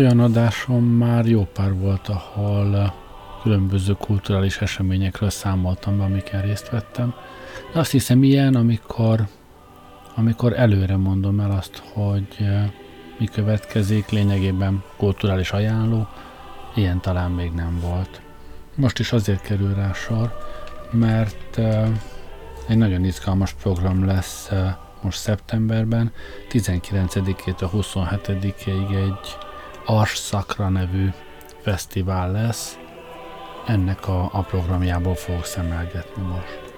Olyan adásom már jó pár volt, ahol különböző kulturális eseményekről számoltam be, amiken részt vettem. De azt hiszem ilyen, amikor, amikor előre mondom el azt, hogy eh, mi következik, lényegében kulturális ajánló, ilyen talán még nem volt. Most is azért kerül rá sor, mert uh, egy nagyon izgalmas program lesz most szeptemberben, 19-től 27-ig egy Ars Szakra nevű fesztivál lesz. Ennek a, a programjából fogok szemelgetni most.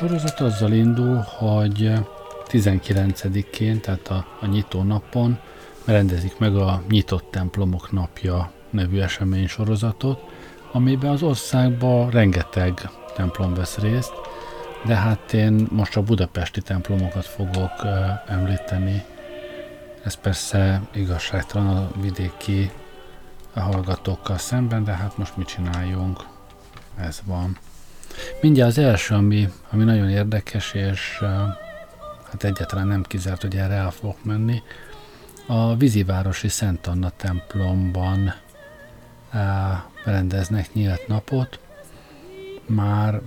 Sorozat azzal indul, hogy 19-én, tehát a, a nyitó napon rendezik meg a Nyitott Templomok Napja nevű esemény sorozatot, amiben az országban rengeteg templom vesz részt, de hát én most a budapesti templomokat fogok uh, említeni. Ez persze igazságtalan a vidéki hallgatókkal szemben, de hát most mit csináljunk? Ez van. Mindjárt az első, ami, ami nagyon érdekes, és hát egyáltalán nem kizárt, hogy erre el fogok menni, a vízivárosi Szent Anna templomban rendeznek nyílt napot. Már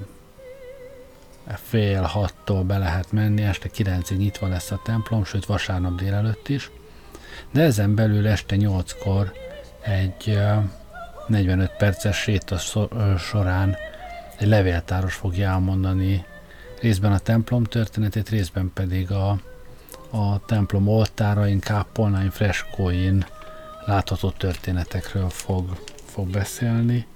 fél hattól be lehet menni, este kilencig nyitva lesz a templom, sőt vasárnap délelőtt is. De ezen belül este nyolckor egy 45 perces séta során egy levéltáros fogja elmondani részben a templom történetét, részben pedig a, a templom oltárain, kápolnáin, freskóin látható történetekről fog, fog beszélni.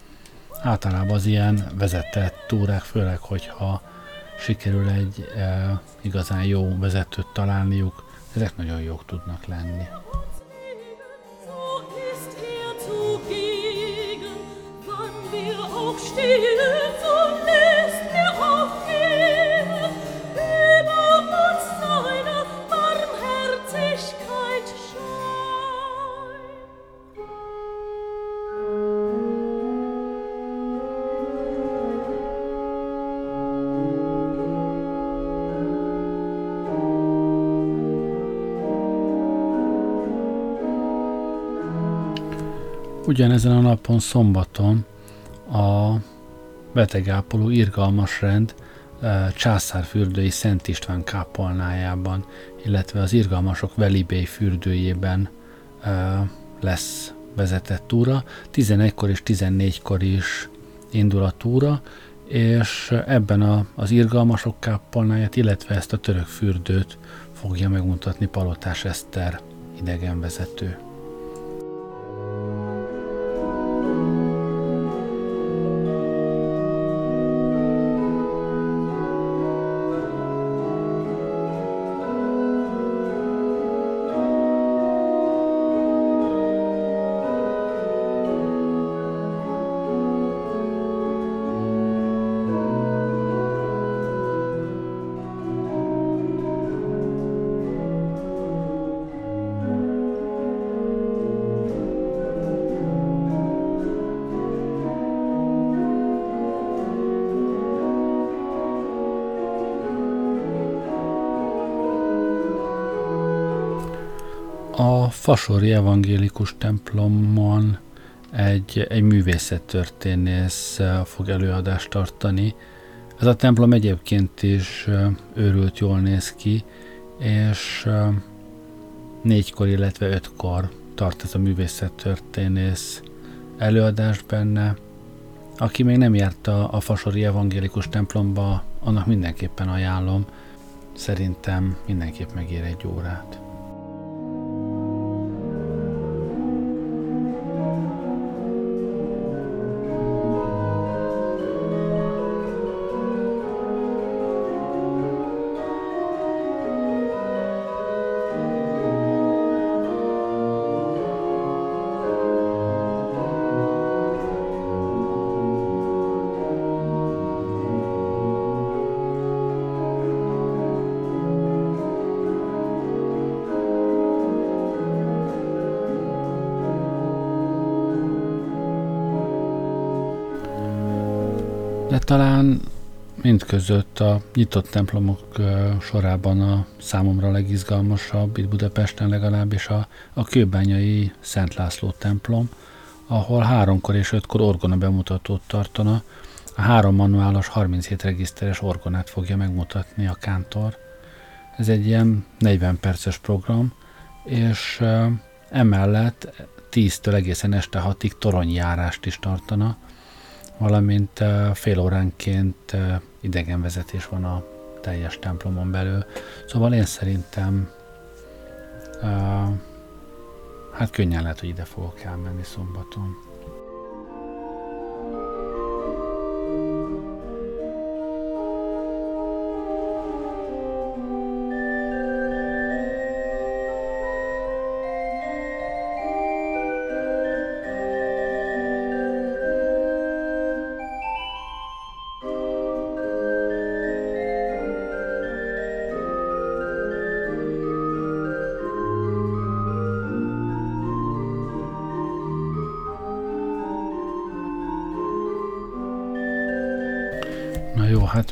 Általában az ilyen vezetett túrák, főleg, hogyha sikerül egy e, igazán jó vezetőt találniuk, ezek nagyon jók tudnak lenni. Stille Ugyanezen a napon szombaton a betegápoló irgalmas rend eh, császárfürdői Szent István kápolnájában, illetve az irgalmasok Velibély fürdőjében eh, lesz vezetett túra. 11-kor és 14-kor is indul a túra, és ebben a, az irgalmasok kápolnáját, illetve ezt a török fürdőt fogja megmutatni Palotás Eszter idegenvezető. Fasori evangélikus templomon egy, egy művészettörténész fog előadást tartani. Ez a templom egyébként is őrült jól néz ki, és négykor, illetve ötkor tart ez a művészettörténész előadást benne. Aki még nem járt a, a Fasori Evangélikus templomba, annak mindenképpen ajánlom. Szerintem mindenképp megér egy órát. De talán mindközött a nyitott templomok sorában a számomra legizgalmasabb, itt Budapesten legalábbis a, a kőbányai Szent László templom, ahol háromkor és ötkor orgona bemutatót tartana. A három manuálos 37 regiszteres orgonát fogja megmutatni a kántor. Ez egy ilyen 40 perces program, és emellett 10-től egészen este 6-ig toronyjárást is tartana, valamint fél óránként idegenvezetés van a teljes templomon belül. Szóval én szerintem hát könnyen lehet, hogy ide fogok elmenni szombaton.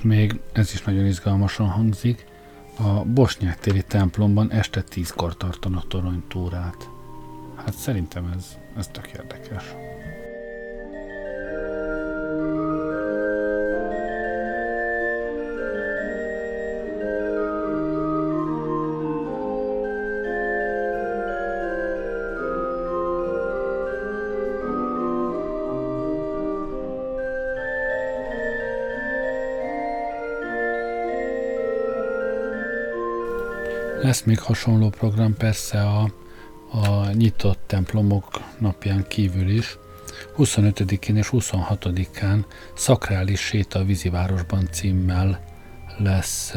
Még ez is nagyon izgalmasan hangzik. A Bosnyák téri templomban este tízkor tartanak toronytúrát. Hát szerintem ez, ez tök érdekes. Lesz még hasonló program persze a, a nyitott templomok napján kívül is. 25-én és 26-án Szakrális séta a vízivárosban címmel lesz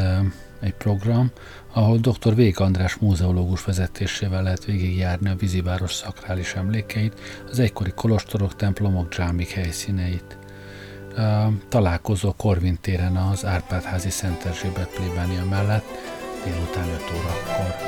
egy program, ahol dr. Vég András múzeológus vezetésével lehet végigjárni a víziváros szakrális emlékeit, az egykori kolostorok, templomok, dzsámik helyszíneit. Találkozó Korvin téren az Árpádházi Szent Erzsébet plébánia mellett, délután 5 órakor.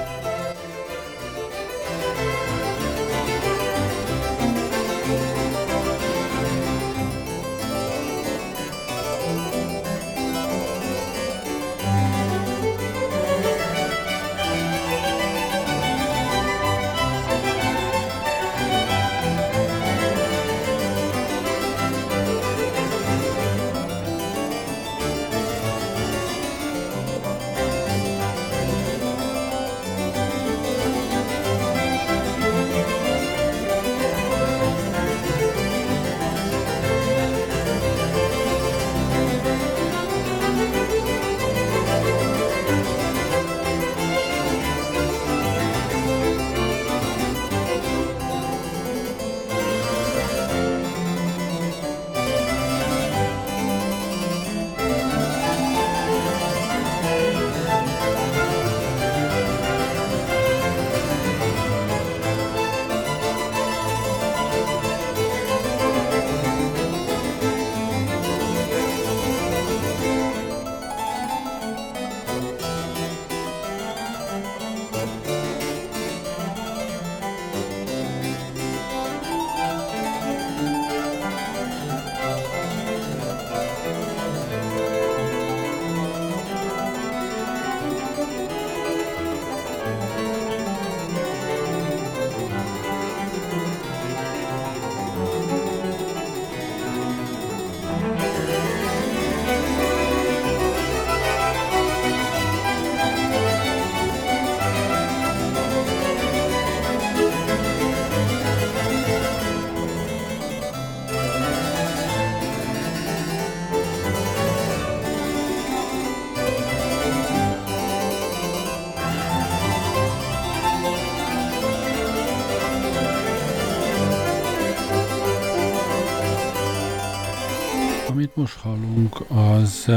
Amit most hallunk, az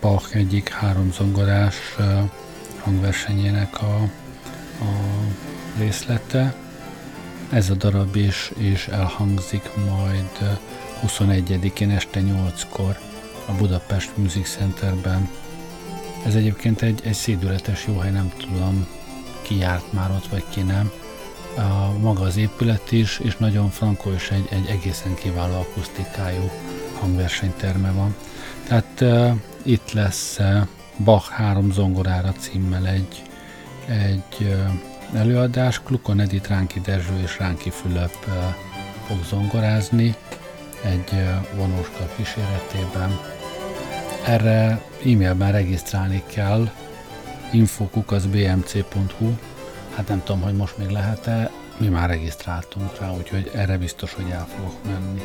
Bach egyik háromzongorás hangversenyének a, a részlete. Ez a darab is, is elhangzik majd 21-én este 8-kor a Budapest Music Centerben. Ez egyébként egy, egy szédületes jó hely, nem tudom ki járt már ott, vagy ki nem. A, maga az épület is, és nagyon frankó, és egy, egy egészen kiváló akusztikájú hangversenyterme van. Tehát uh, itt lesz uh, Bach három zongorára címmel egy, egy uh, előadás. Klukon Edith, Ránki Dezső és Ránki Fülöp uh, fog zongorázni egy uh, vonóska kíséretében. Erre e-mailben regisztrálni kell infokukaszbmc.hu Hát nem tudom, hogy most még lehet-e, mi már regisztráltunk rá, úgyhogy erre biztos, hogy el fogok menni.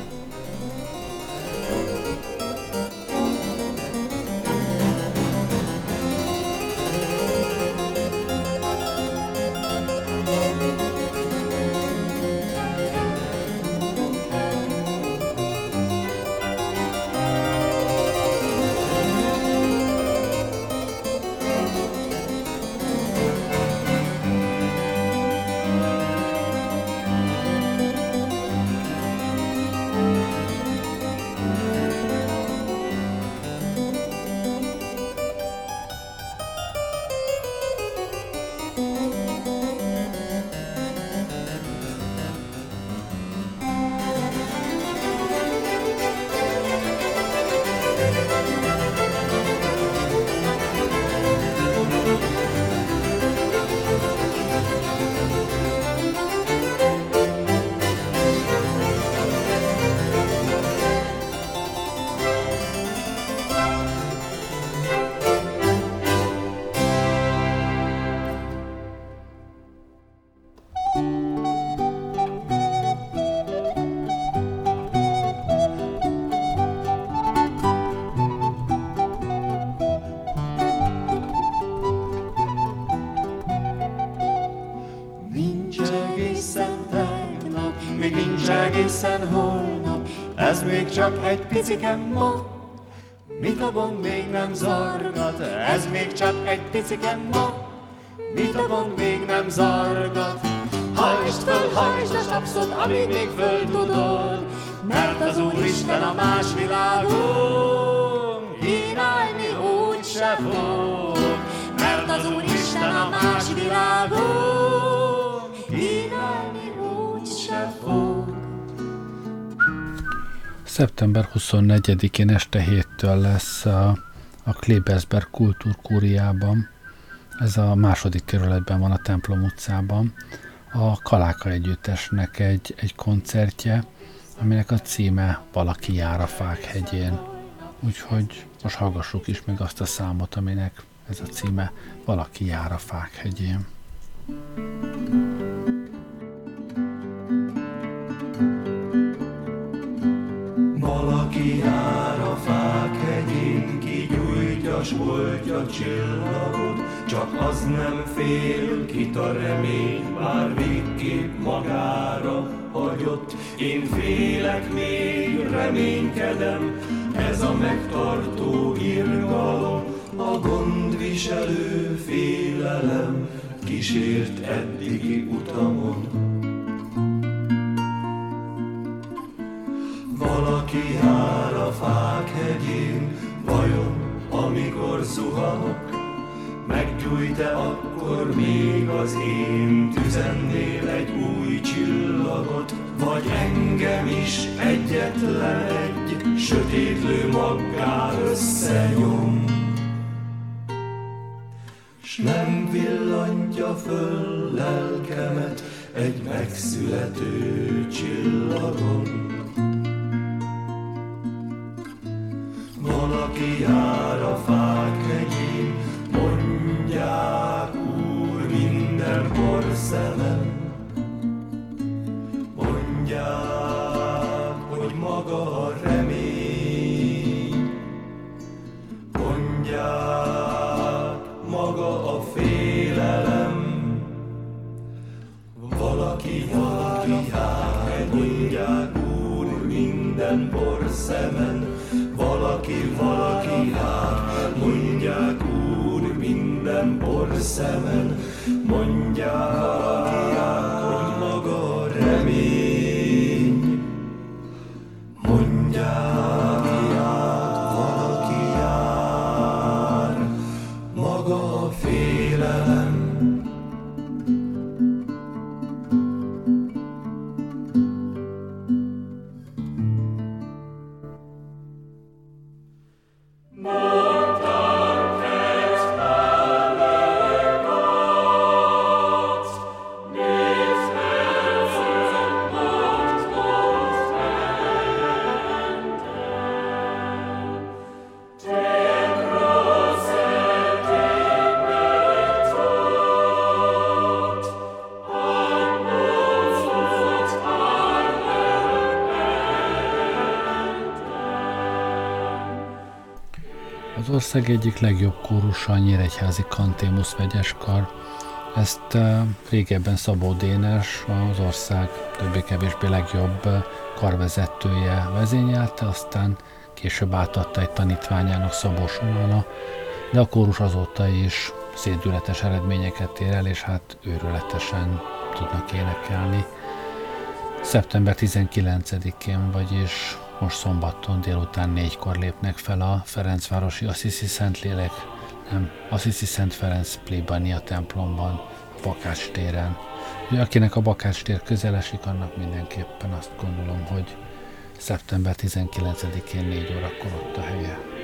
Csak egy piciken ma, mit a még nem zargat, ez még csak egy piciken ma, mit a még nem zargat. Hajtsd föl, hajtsd a sapszot, amíg még föl tudod, mert az Úristen a más világon kínálni úgy se fog, mert az Úristen a más világon Szeptember 24-én este héttől lesz a, a Klebersberg kultúrkúriában, ez a második kerületben van a templom utcában, a Kaláka Együttesnek egy, egy koncertje, aminek a címe Valaki jár a fák hegyén. Úgyhogy most hallgassuk is meg azt a számot, aminek ez a címe Valaki jár a fák hegyén. thank you jár a fák hegyén, kigyújtja s voltja csillagot, csak az nem fél, kit a remény, bár végképp magára hagyott. Én félek még, reménykedem, ez a megtartó irgalom, a gondviselő félelem kísért eddigi utamon. Valaki jár a fák hegyén, vajon amikor zuhanok, meggyújt-e akkor még az én tüzennél egy új csillagot, vagy engem is egyetlen egy sötétlő maggá összenyom. S nem villantja föl lelkemet egy megszülető csillagon. Ország egyik legjobb kórusa a Nyíregyházi Kantémusz vegyeskar. Ezt régebben Szabó Dénes, az ország többé-kevésbé legjobb karvezetője vezényelte, aztán később átadta egy tanítványának Szabó Somana, de a kórus azóta is szédületes eredményeket ér el, és hát őrületesen tudnak énekelni. Szeptember 19-én, vagyis most szombaton délután négykor lépnek fel a Ferencvárosi Assisi Szentlélek, nem, Assisi Szent Ferenc plébania templomban, a Bakács téren. Ugye, akinek a Bakács tér közel esik, annak mindenképpen azt gondolom, hogy szeptember 19-én 4 órakor ott a helye.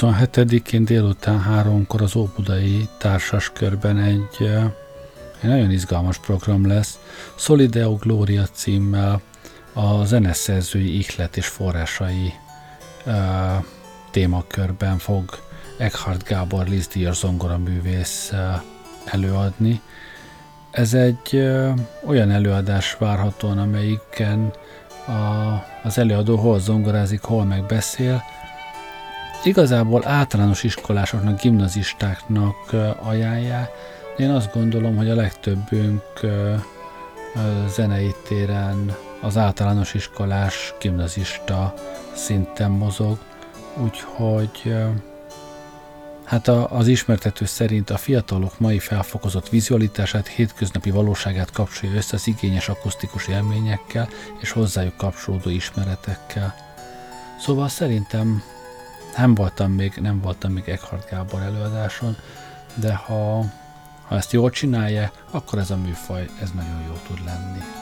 27-én délután háromkor az Óbudai körben egy, egy nagyon izgalmas program lesz. Solideo Gloria címmel a zeneszerzői ihlet és forrásai uh, témakörben fog Eckhart Gábor Lizdíjas zongoraművész uh, előadni. Ez egy uh, olyan előadás várhatóan, amelyiken a, az előadó hol zongorázik, hol meg beszél, igazából általános iskolásoknak, gimnazistáknak ajánlják. Én azt gondolom, hogy a legtöbbünk zenei téren az általános iskolás, gimnazista szinten mozog, úgyhogy hát az ismertető szerint a fiatalok mai felfokozott vizualitását, hétköznapi valóságát kapcsolja össze az igényes akusztikus élményekkel és hozzájuk kapcsolódó ismeretekkel. Szóval szerintem nem voltam még, nem voltam még Eckhart Gábor előadáson, de ha, ha ezt jól csinálja, akkor ez a műfaj, ez nagyon jó tud lenni.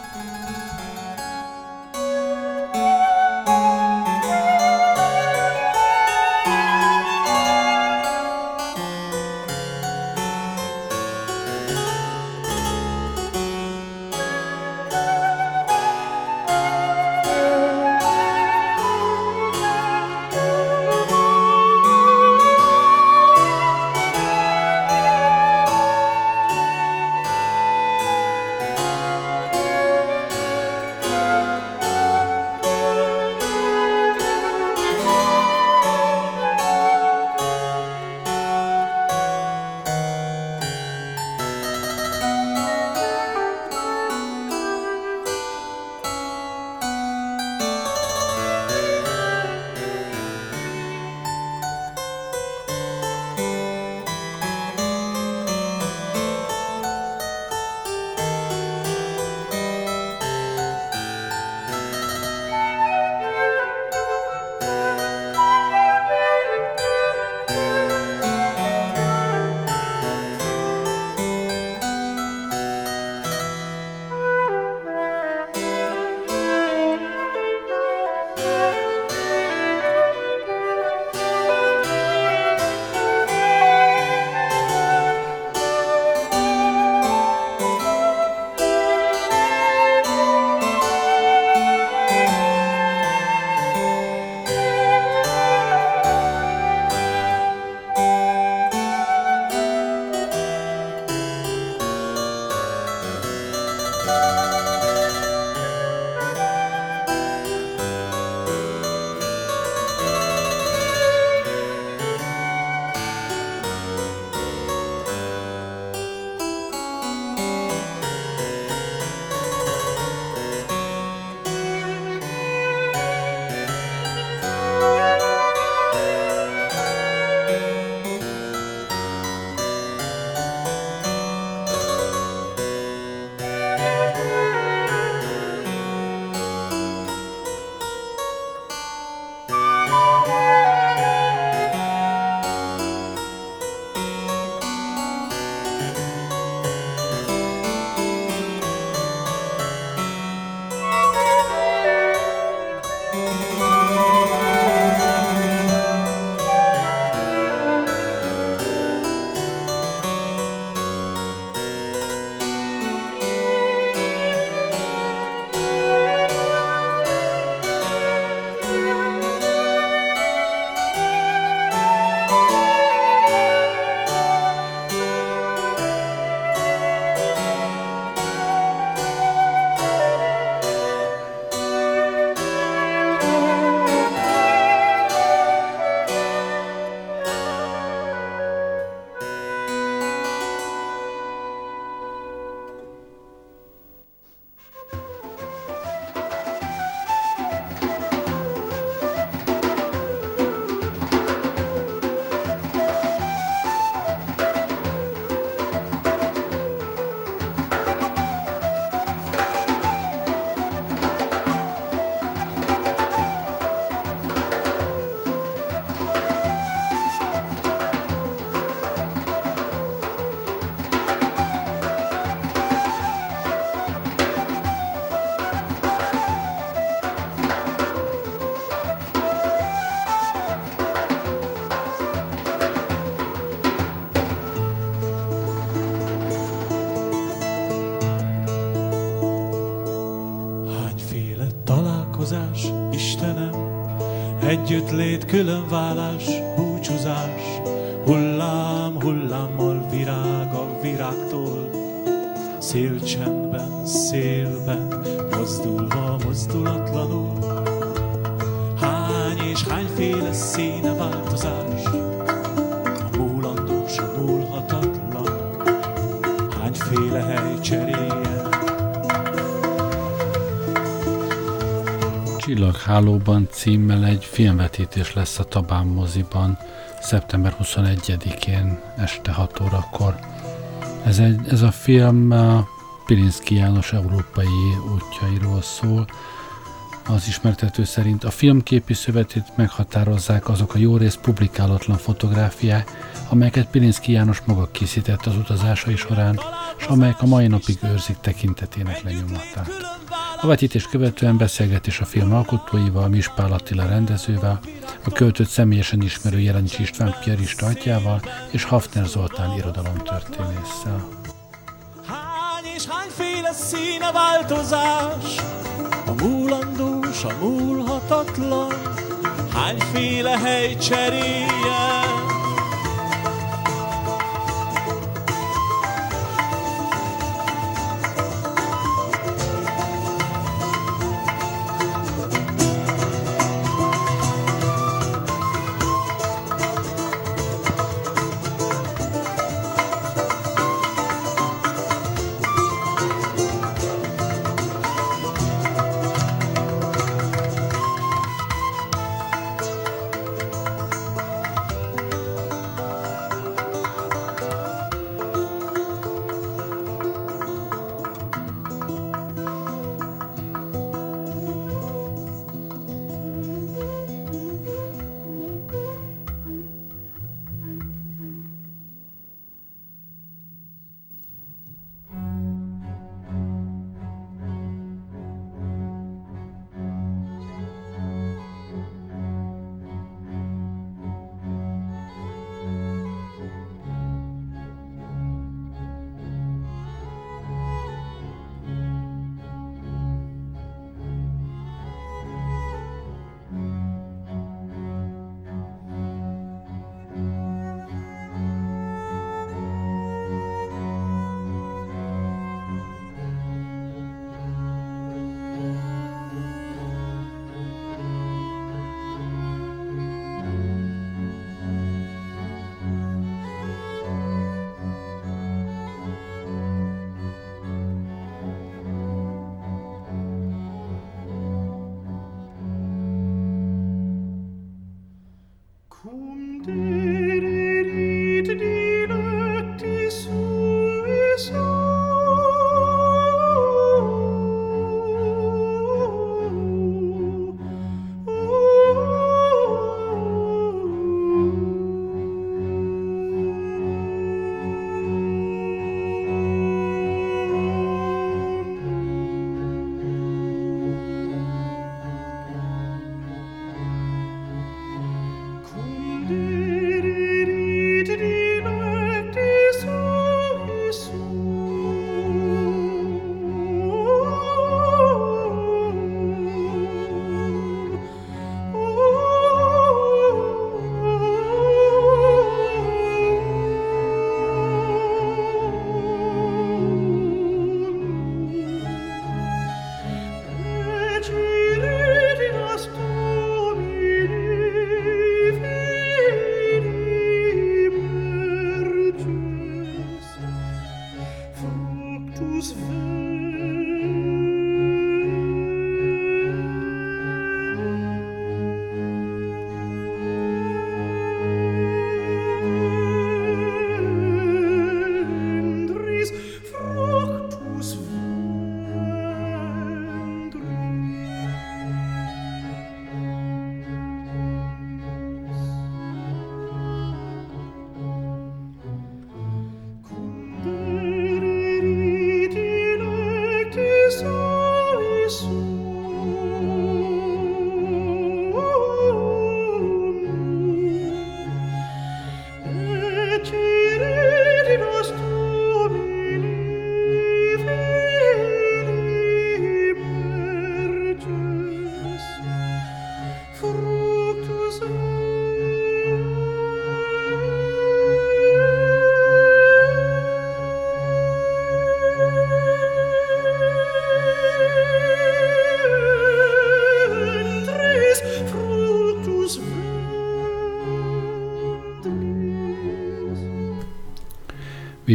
Együttlét, különválás, búcsúzás, hullám, hullámmal virág a virágtól. Szélcsendben, szélben, mozdulva, mozdulatlanul. Hány és hányféle színe változás, a múlandós, a múlhatatlan, hányféle hely cseréljen. Csillaghálóban címmel egy filmvetítés lesz a Tabán moziban szeptember 21-én este 6 órakor. Ez, egy, ez a film Pirinszki János európai útjairól szól. Az ismertető szerint a filmképi szövetét meghatározzák azok a jó rész publikálatlan fotográfiák, amelyeket Pirinszki János maga készített az utazásai során, és amelyek a mai napig őrzik tekintetének lenyomatát. A vetítés követően beszélgetés a film alkotóival, Mispál Attila rendezővel, a költőt személyesen ismerő Jelenics István piarista atyával és Hafner Zoltán irodalomtörténésszel. Hány és hányféle színe változás, a múlandós, a múlhatatlan, hányféle hely cseréljen.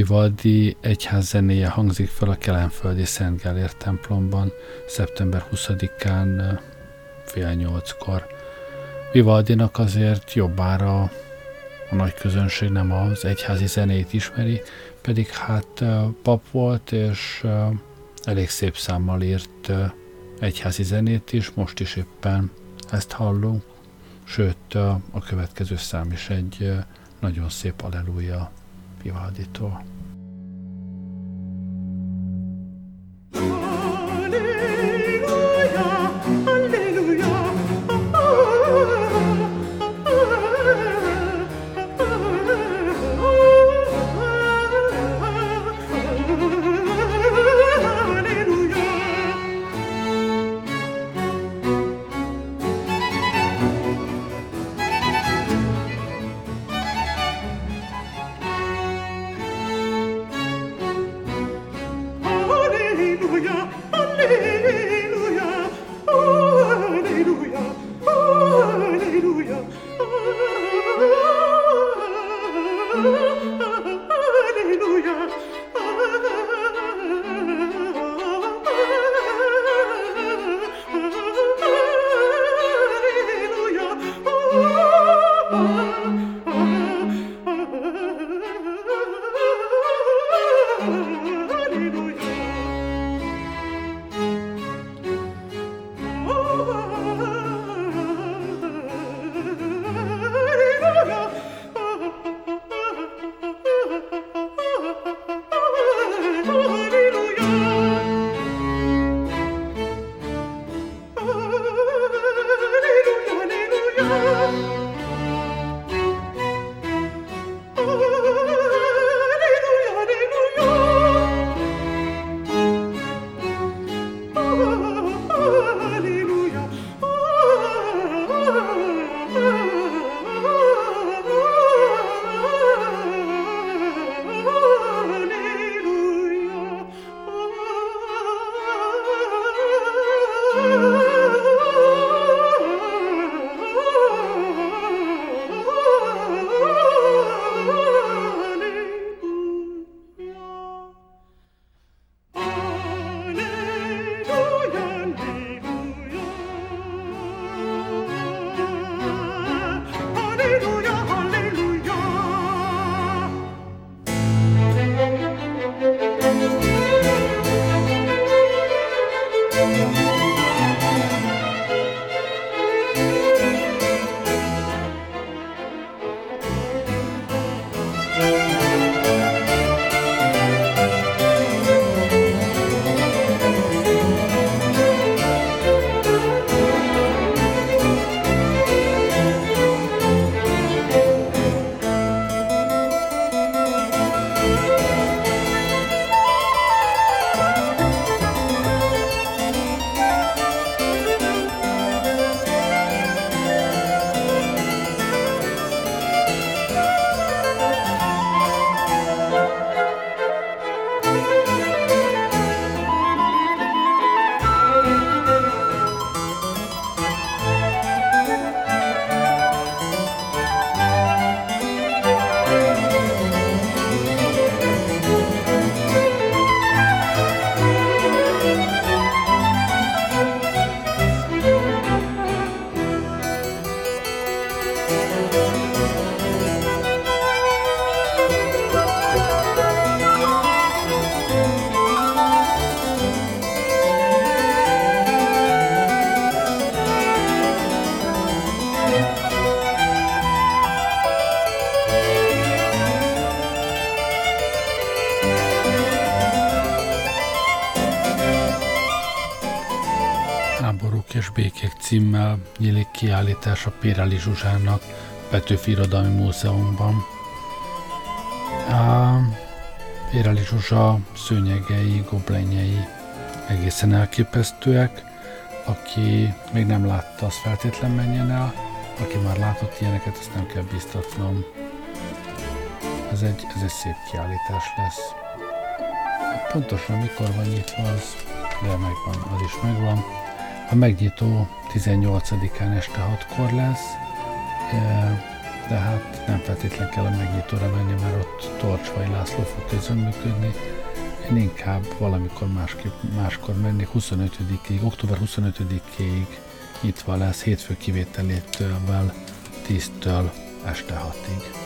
Vivaldi egyház zenéje hangzik fel a Kelenföldi Szent Gellért templomban szeptember 20-án fél nyolckor. Vivaldinak azért jobbára a nagy közönség nem az egyházi zenét ismeri, pedig hát pap volt, és elég szép számmal írt egyházi zenét is, most is éppen ezt hallunk, sőt a következő szám is egy nagyon szép aleluja Vivalditól. Címmel nyílik kiállítás a Pirelli Zsuzsának Petőfi Irodalmi Múzeumban. A Pirelli Zsuzsa szőnyegei, goblenjei egészen elképesztőek. Aki még nem látta, az feltétlen menjen el. Aki már látott ilyeneket, azt nem kell biztatnom. Ez egy, ez egy szép kiállítás lesz. Pontosan mikor van nyitva az, de megvan, az is megvan. A megnyitó 18-án este 6-kor lesz, de hát nem feltétlen kell a megnyitóra menni, mert ott Torcsvai László fog közönműködni. Én inkább valamikor másképp, máskor mennék 25-ig, október 25-ig nyitva lesz, hétfő kivételétől 10-től este 6-ig.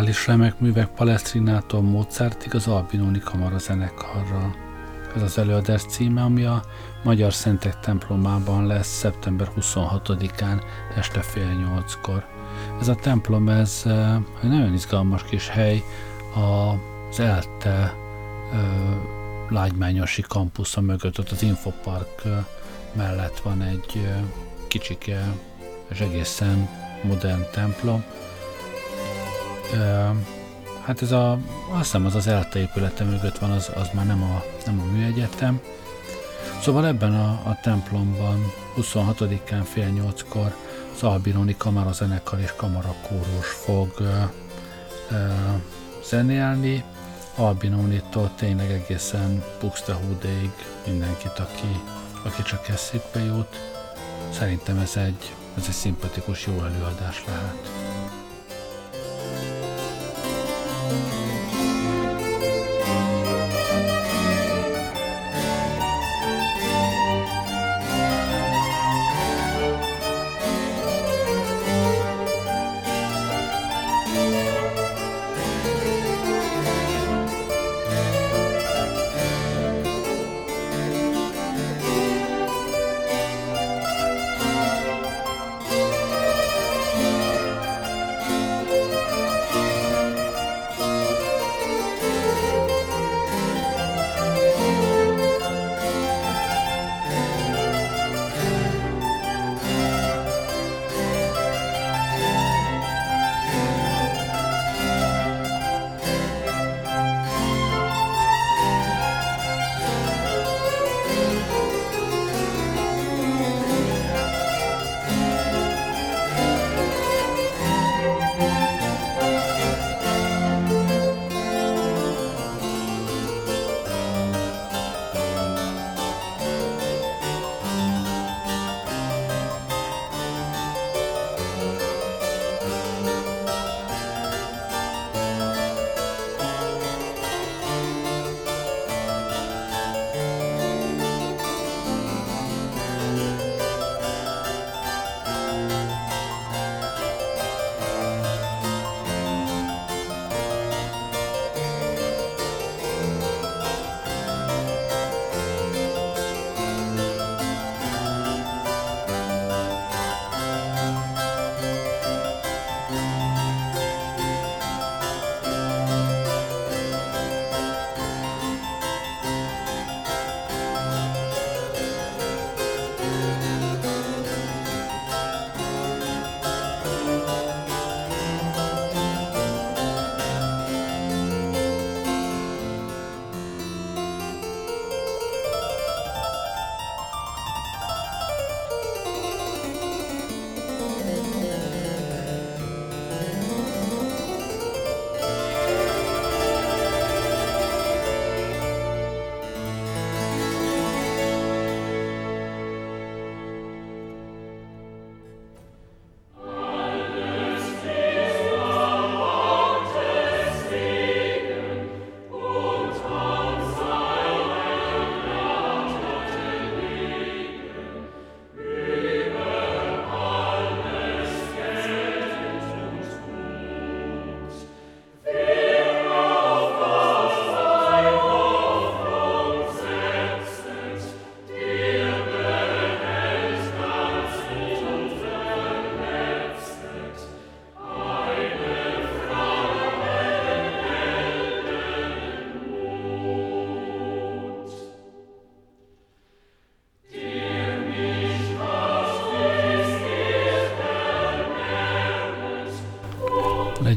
Szakrális művek Palesztrinától Mozartig az Albinoni Kamara zenekarral. Ez az előadás címe, ami a Magyar Szentek templomában lesz szeptember 26-án este fél nyolckor. Ez a templom, ez egy nagyon izgalmas kis hely, az ELTE lágymányosi kampusza mögött, ott az Infopark mellett van egy kicsike és egészen modern templom. Hát ez a, azt hiszem az az ELTE épülete mögött van, az, az már nem a, nem a műegyetem. Szóval ebben a, a templomban 26-án fél nyolckor az Albinoni kamarazenekar és kamarakórus fog ö, ö, zenélni. Albinonitól tényleg egészen Buxtehudeig mindenkit, aki, aki csak eszébe jut. Szerintem ez egy, ez egy szimpatikus, jó előadás lehet.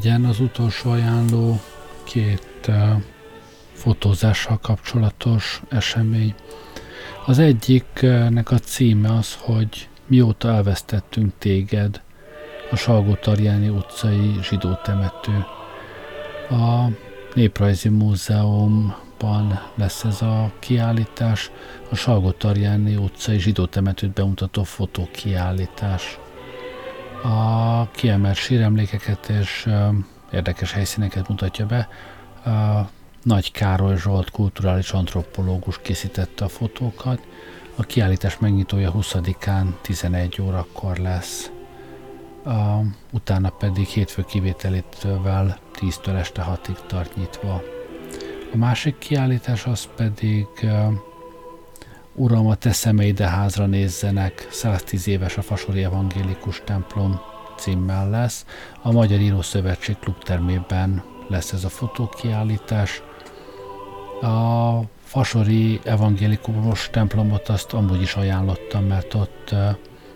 Legyen az utolsó ajánló két uh, fotózással kapcsolatos esemény. Az egyiknek a címe az, hogy mióta elvesztettünk téged, a Salgó Tarjáni utcai zsidó temető. A Néprajzi Múzeumban lesz ez a kiállítás, a Salgó Tarjáni utcai zsidó temetőt bemutató fotókiállítás a kiemelt síremlékeket és érdekes helyszíneket mutatja be. Nagy Károly Zsolt kulturális antropológus készítette a fotókat. A kiállítás megnyitója 20-án 11 órakor lesz. utána pedig hétfő kivételétől 10-től este 6-ig tart nyitva. A másik kiállítás az pedig uh, Uram, a te szemeide házra nézzenek, 110 éves a Fasori Evangélikus templom címmel lesz. A Magyar Író Szövetség klubtermében lesz ez a fotókiállítás. A Fasori Evangélikus templomot azt amúgy is ajánlottam, mert ott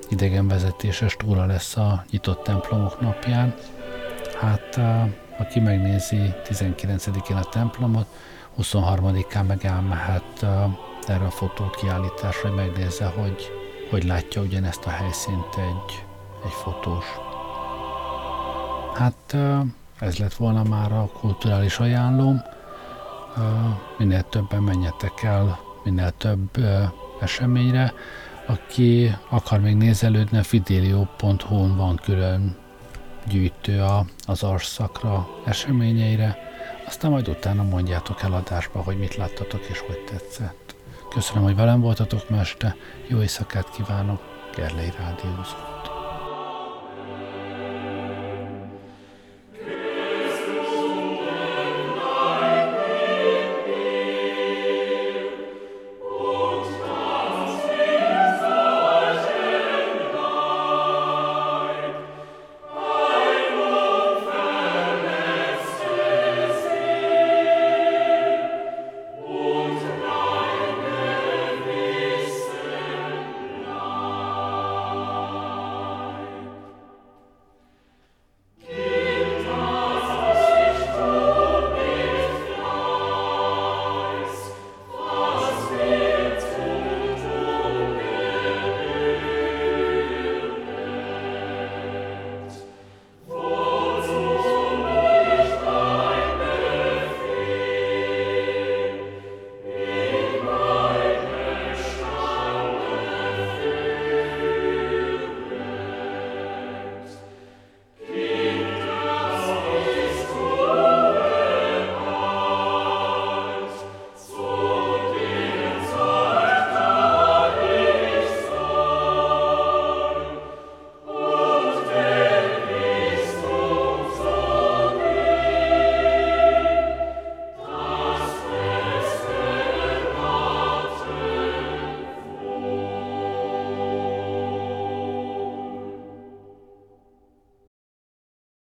idegenvezetéses túra lesz a nyitott templomok napján. Hát aki megnézi 19-én a templomot, 23-án meg elmehet erre a fotókiállításra, hogy megnézze, hogy, hogy látja ugyanezt a helyszínt egy, egy fotós. Hát ez lett volna már a kulturális ajánlóm. Minél többen menjetek el, minél több eseményre. Aki akar még nézelődni, a fidelio.hu-n van külön gyűjtő a, az arszakra eseményeire, aztán majd utána mondjátok el hogy mit láttatok és hogy tetszett. Köszönöm, hogy velem voltatok ma jó éjszakát kívánok, Gerlei Rádiózott.